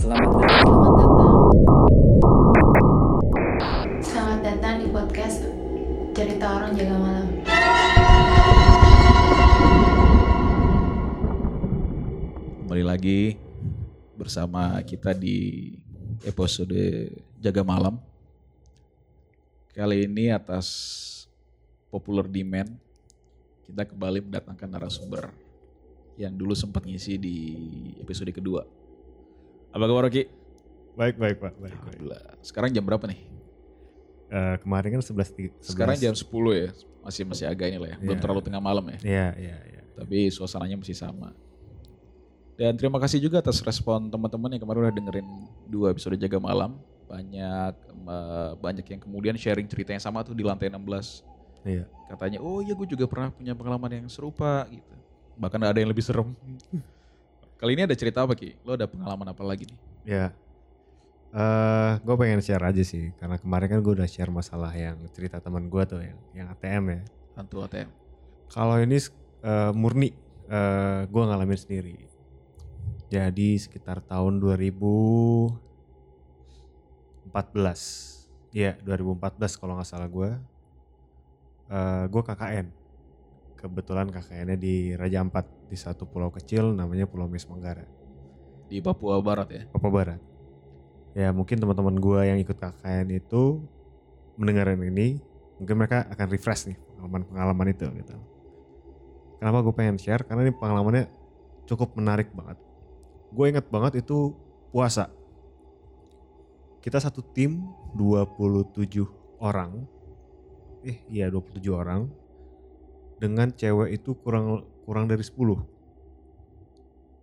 Selamat datang. Selamat datang. Selamat datang di podcast Cerita Orang Jaga Malam. Kembali lagi bersama kita di episode Jaga Malam. Kali ini atas popular demand kita kembali mendatangkan narasumber yang dulu sempat ngisi di episode kedua. Apa kabar Rocky? Baik, baik Pak. Baik, baik. Sekarang jam berapa nih? Eh, kemarin kan 11, ti- 11 Sekarang jam 10 ya. Masih masih agak ini lah ya. Belum Iya. terlalu tengah malam ya. Iya, iya, iya. tapi suasananya masih sama. Dan terima kasih juga atas respon teman-teman yang kemarin udah dengerin dua episode Jaga Malam. Banyak banyak yang kemudian sharing cerita yang sama tuh di lantai 16. Iya. Katanya, oh iya gue juga pernah punya pengalaman yang serupa gitu. Bahkan ada yang lebih serem. Kali ini ada cerita apa Ki? Lo ada pengalaman apa lagi nih? Ya. Eh, gue pengen share aja sih, karena kemarin kan gue udah share masalah yang cerita teman gue tuh yang yang ATM ya. Hantu ATM. Kalau ini eh, murni, eh, gue ngalamin sendiri. Jadi sekitar tahun 2014, ya 2014 kalau nggak salah gue, eh, gue KKN. Kebetulan KKN-nya di Raja Ampat di satu pulau kecil namanya Pulau Mis Manggara. Di Papua Barat ya? Papua Barat. Ya mungkin teman-teman gue yang ikut KKN itu mendengarkan ini, mungkin mereka akan refresh nih pengalaman-pengalaman itu gitu. Kenapa gue pengen share? Karena ini pengalamannya cukup menarik banget. Gue inget banget itu puasa. Kita satu tim 27 orang. Eh iya 27 orang. Dengan cewek itu kurang kurang dari 10.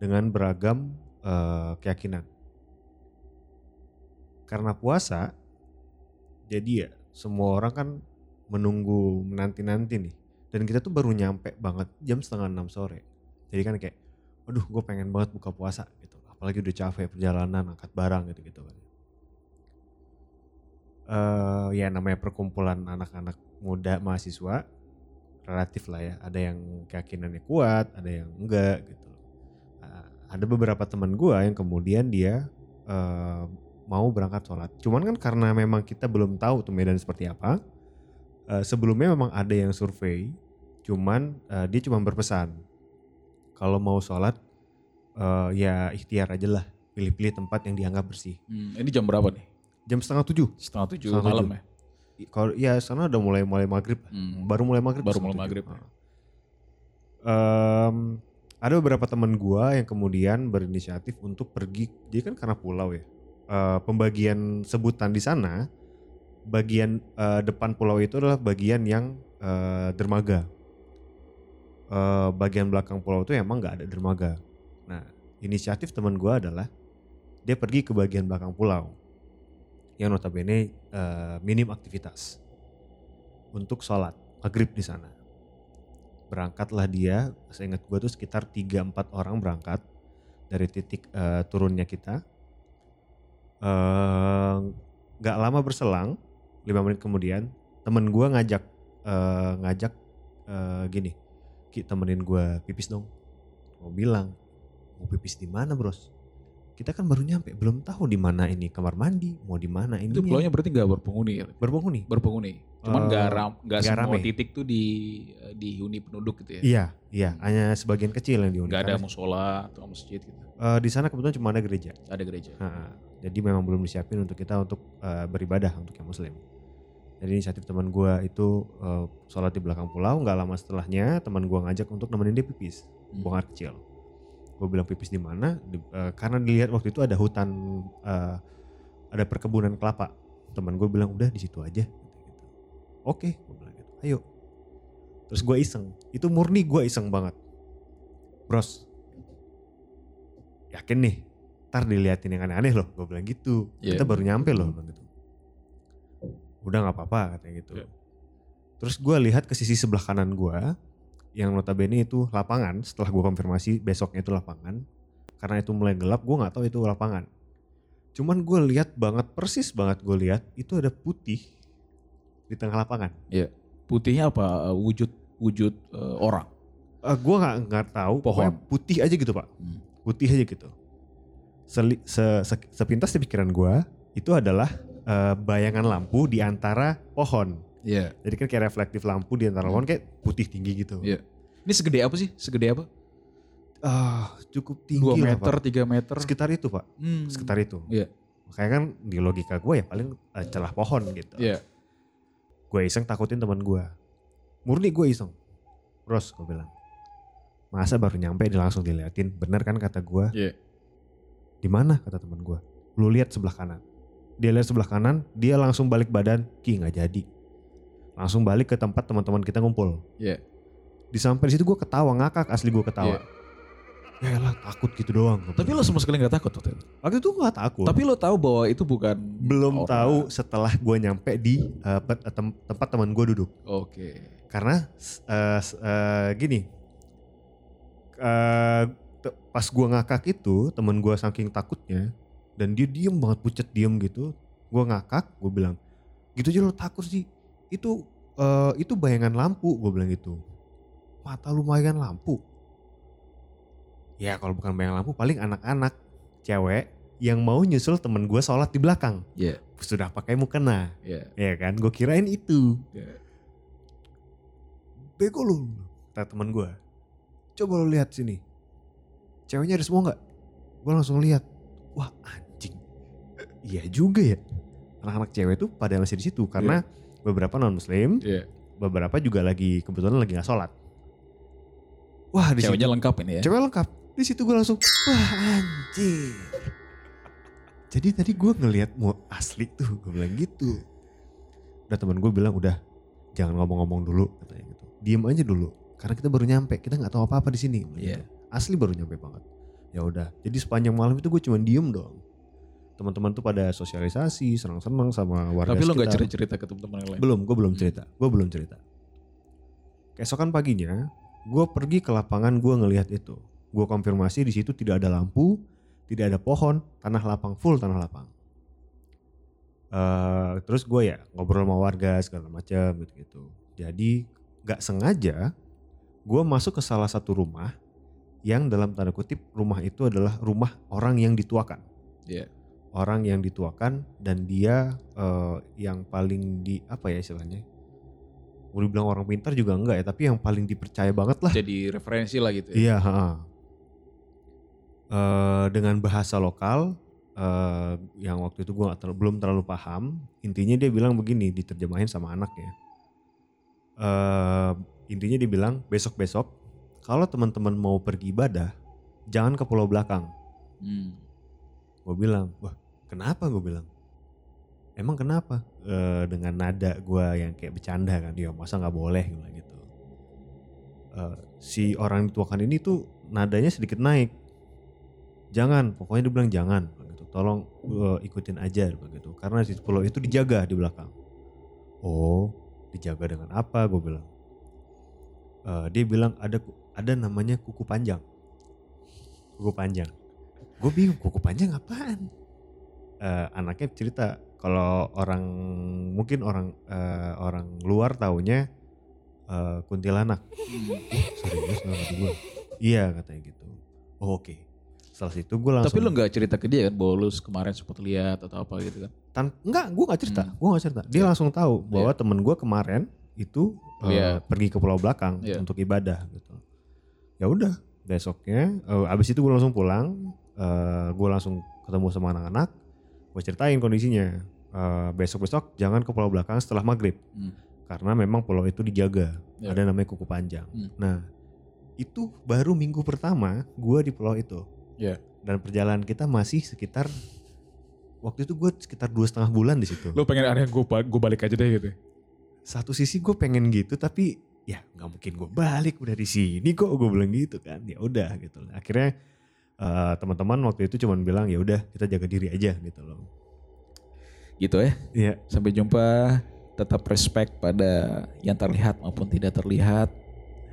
Dengan beragam eh, keyakinan. Karena puasa, jadi ya semua orang kan menunggu menanti-nanti nih. Dan kita tuh baru nyampe banget jam setengah enam sore. Jadi kan kayak, aduh gue pengen banget buka puasa gitu. Apalagi udah capek perjalanan, angkat barang gitu-gitu kan. eh ya namanya perkumpulan anak-anak muda mahasiswa relatif lah ya. Ada yang keyakinannya kuat, ada yang enggak gitu. Nah, ada beberapa teman gua yang kemudian dia eh, mau berangkat sholat. Cuman kan karena memang kita belum tahu tuh medan seperti apa. eh, sebelumnya memang ada yang survei, cuman eh, dia cuma berpesan kalau mau sholat eh, ya ikhtiar aja lah, pilih-pilih tempat yang dianggap bersih. Hmm, ini jam berapa nih? Jam setengah tujuh. Setengah tujuh Setengah malam tujuh. ya? Kalau ya sana udah mulai mulai maghrib, Hmm. baru mulai maghrib. Baru mulai maghrib. Em, ada beberapa teman gua yang kemudian berinisiatif untuk pergi. Dia kan karena pulau ya. Eh, pembagian sebutan di sana, bagian eh, depan pulau itu adalah bagian yang eh, dermaga. Eh, bagian belakang pulau itu emang nggak ada dermaga. Nah, inisiatif teman gua adalah dia pergi ke bagian belakang pulau yang notabene eh, minim aktivitas untuk sholat maghrib di sana. Berangkatlah dia saya ingat gue tuh sekitar 3-4 orang berangkat dari titik eh, turunnya kita. Eh, nggak lama berselang 5 menit kemudian temen gue ngajak eh, ngajak eh, gini Ki temenin gue pipis dong. Mau bilang mau pipis di mana bros kita kan baru nyampe belum tahu di mana ini kamar mandi mau di mana ini Itu pulaunya berarti nggak berpenghuni ya? berpenghuni berpenghuni. Cuman nggak ram, nggak nggak semua rame. titik tuh di dihuni penduduk gitu ya. iya iya hanya sebagian kecil yang dihuni Nggak ada musola atau masjid gitu. eh, di sana kebetulan cuma ada gereja Ada gereja. Nah, jadi memang belum disiapin untuk kita untuk eh, beribadah untuk yang muslim. Jadi inisiatif teman gua itu eh, sholat di belakang pulau. Nggak lama setelahnya teman gua ngajak untuk nemenin dia pipis, Hmm. buang air kecil. Gue bilang pipis di mana? Di- eh, karena dilihat waktu itu ada hutan, eh, ada perkebunan kelapa. Teman gue bilang udah di situ aja. Gitu, Oke, gue bilang gitu. Ayo. Terus gue iseng. Itu murni gue iseng banget. Bros, yakin nih ntar diliatin yang aneh-aneh loh gue bilang gitu Iya. kita baru nyampe loh bilang gitu udah nggak apa-apa katanya gitu Iya. terus gue lihat ke sisi sebelah kanan gue yang notabene itu lapangan setelah gue konfirmasi besoknya itu lapangan karena itu mulai gelap gue nggak tahu itu lapangan cuman gue lihat banget persis banget gue lihat itu ada putih di tengah lapangan Putihnya apa? Eh, Wujud wujud eh, orang. gue nggak nggak tahu Pohon. putih aja gitu pak Hmm. putih aja gitu seli- se- se- sepintas di pikiran gue itu adalah eh, bayangan lampu di antara pohon. Iya. Jadi kan kayak reflektif lampu di antara pohon kayak putih tinggi gitu. Iya. Ini segede apa sih? Segede apa? Ah, cukup tinggi 2 lah, meter, Pak. 3 meter. Sekitar itu pak, Hmm. sekitar itu. Iya. Makanya kan di logika gue ya paling eh, celah pohon gitu. Iya. Gue iseng takutin teman gue. Murni gue iseng. Bros gue bilang. Masa baru nyampe dia langsung diliatin. Bener kan kata gue. Iya. Di mana kata teman gue. Lu lihat sebelah kanan. Dia lihat sebelah kanan. Dia langsung balik badan. Ki nggak jadi. Langsung balik ke tempat teman-teman kita ngumpul. Iya. Di sampai situ gue ketawa ngakak asli gue ketawa. Iya. Ya lah takut gitu doang. Tapi lo sama sekali gak takut waktu itu? waktu itu gue gak takut. Tapi lo tahu bahwa itu bukan belum orang. tahu setelah gue nyampe di pe- tem- tempat teman gue duduk. Oke. karena eh, s- eh, gini eh, te- pas gua ngakak itu temen gua saking takutnya dan dia diem banget pucet diem gitu gua ngakak gue bilang gitu aja lo takut sih itu eh, itu bayangan lampu gue bilang gitu. Mata lu bayangan lampu? Ya kalau bukan bayangan lampu paling anak-anak cewek yang mau nyusul temen gua sholat di belakang. Iya. sudah pakai mukena Iya. ya. Kan? Gue kirain itu. Iya. bego lu kata teman gue coba lu lihat sini. Ceweknya ada semua nggak? Gue langsung lihat. Wah anjing. Iya juga ya. Anak-anak cewek tuh pada masih di situ karena beberapa non muslim Iya. beberapa juga lagi kebetulan lagi nggak sholat. Wah di Ceweknya situ lengkap ini ya. cewek lengkap. Di situ gue langsung wah anjing jadi tadi gue ngelihat mau asli tuh gue bilang gitu. Udah teman gue bilang udah jangan ngomong-ngomong dulu katanya gitu. Diem aja dulu karena kita baru nyampe kita nggak tahu apa-apa di sini Iya. asli baru nyampe banget. Ya udah jadi sepanjang malam itu gue cuma diem doang teman-teman tuh pada sosialisasi senang-senang sama warga Tapi lo gak sekitar. cerita-cerita ke teman-teman yang lain? Belum, gue belum Hmm. cerita. Gue belum cerita. Keesokan paginya, gue pergi ke lapangan gue ngelihat itu. Gue konfirmasi di situ tidak ada lampu, tidak ada pohon, tanah lapang full tanah lapang. Eh, terus gue ya ngobrol sama warga segala macam gitu gitu. Jadi gak sengaja gue masuk ke salah satu rumah yang dalam tanda kutip rumah itu adalah rumah orang yang dituakan Iya. Orang yang dituakan dan dia eh, yang paling di apa ya istilahnya mau dibilang orang pintar juga enggak ya tapi yang paling dipercaya banget lah Jadi referensi lah gitu ya. iya. Eh, dengan bahasa lokal eh, yang waktu itu gue belum terlalu paham intinya dia bilang begini diterjemahin sama anaknya Eh, intinya dia bilang besok besok kalau teman-teman mau pergi ibadah jangan ke pulau belakang Hmm. gue bilang wah kenapa? Gue bilang. Emang kenapa? Eh, dengan nada gue yang kayak bercanda kan. Ya masa nggak boleh? Gitu. Eh, si orang dituakan ini tuh nadanya sedikit naik. Jangan. Pokoknya dia bilang jangan. Gitu. Tolong eh, ikutin aja. Begitu karena di pulau itu dijaga di belakang. Oh dijaga dengan apa? Gue bilang. Eh, dia bilang ada ada namanya kuku panjang. Kuku panjang. Gue bingung kuku panjang apaan Eh, anaknya cerita kalau orang mungkin orang eh, orang luar taunya eh, kuntilanak. Hmm. serius nggak gue iya katanya gitu. Oh, oke. Setelah itu gue langsung Tapi lo gak cerita ke dia kan? Bahwa lo kemarin sempat lihat atau apa gitu kan? tan- enggak gue nggak cerita. Hmm. gue nggak cerita. Dia langsung tahu bahwa temen gue kemarin itu eh, Lihat. pergi ke pulau belakang Iya. untuk ibadah gitu. Ya udah besoknya eh, abis itu gue langsung pulang gue langsung ketemu sama anak-anak gue ceritain kondisinya besok besok jangan ke pulau belakang setelah maghrib Hmm. karena memang pulau itu dijaga Iya. ada namanya kuku panjang Hmm. nah itu baru minggu pertama gue di pulau itu Iya. dan perjalanan kita masih sekitar waktu itu gue sekitar dua setengah bulan di situ Lo pengen ada yang gue gue balik aja deh gitu. satu sisi gue pengen gitu tapi ya nggak mungkin gue balik udah di sini kok gue bilang gitu kan ya udah gitu akhirnya eh, teman-teman waktu itu cuman bilang ya udah kita jaga diri aja gitu loh Gitu ya. Iya Sampai jumpa. Tetap respect pada yang terlihat maupun tidak terlihat.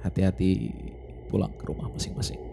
Hati-hati pulang ke rumah masing-masing.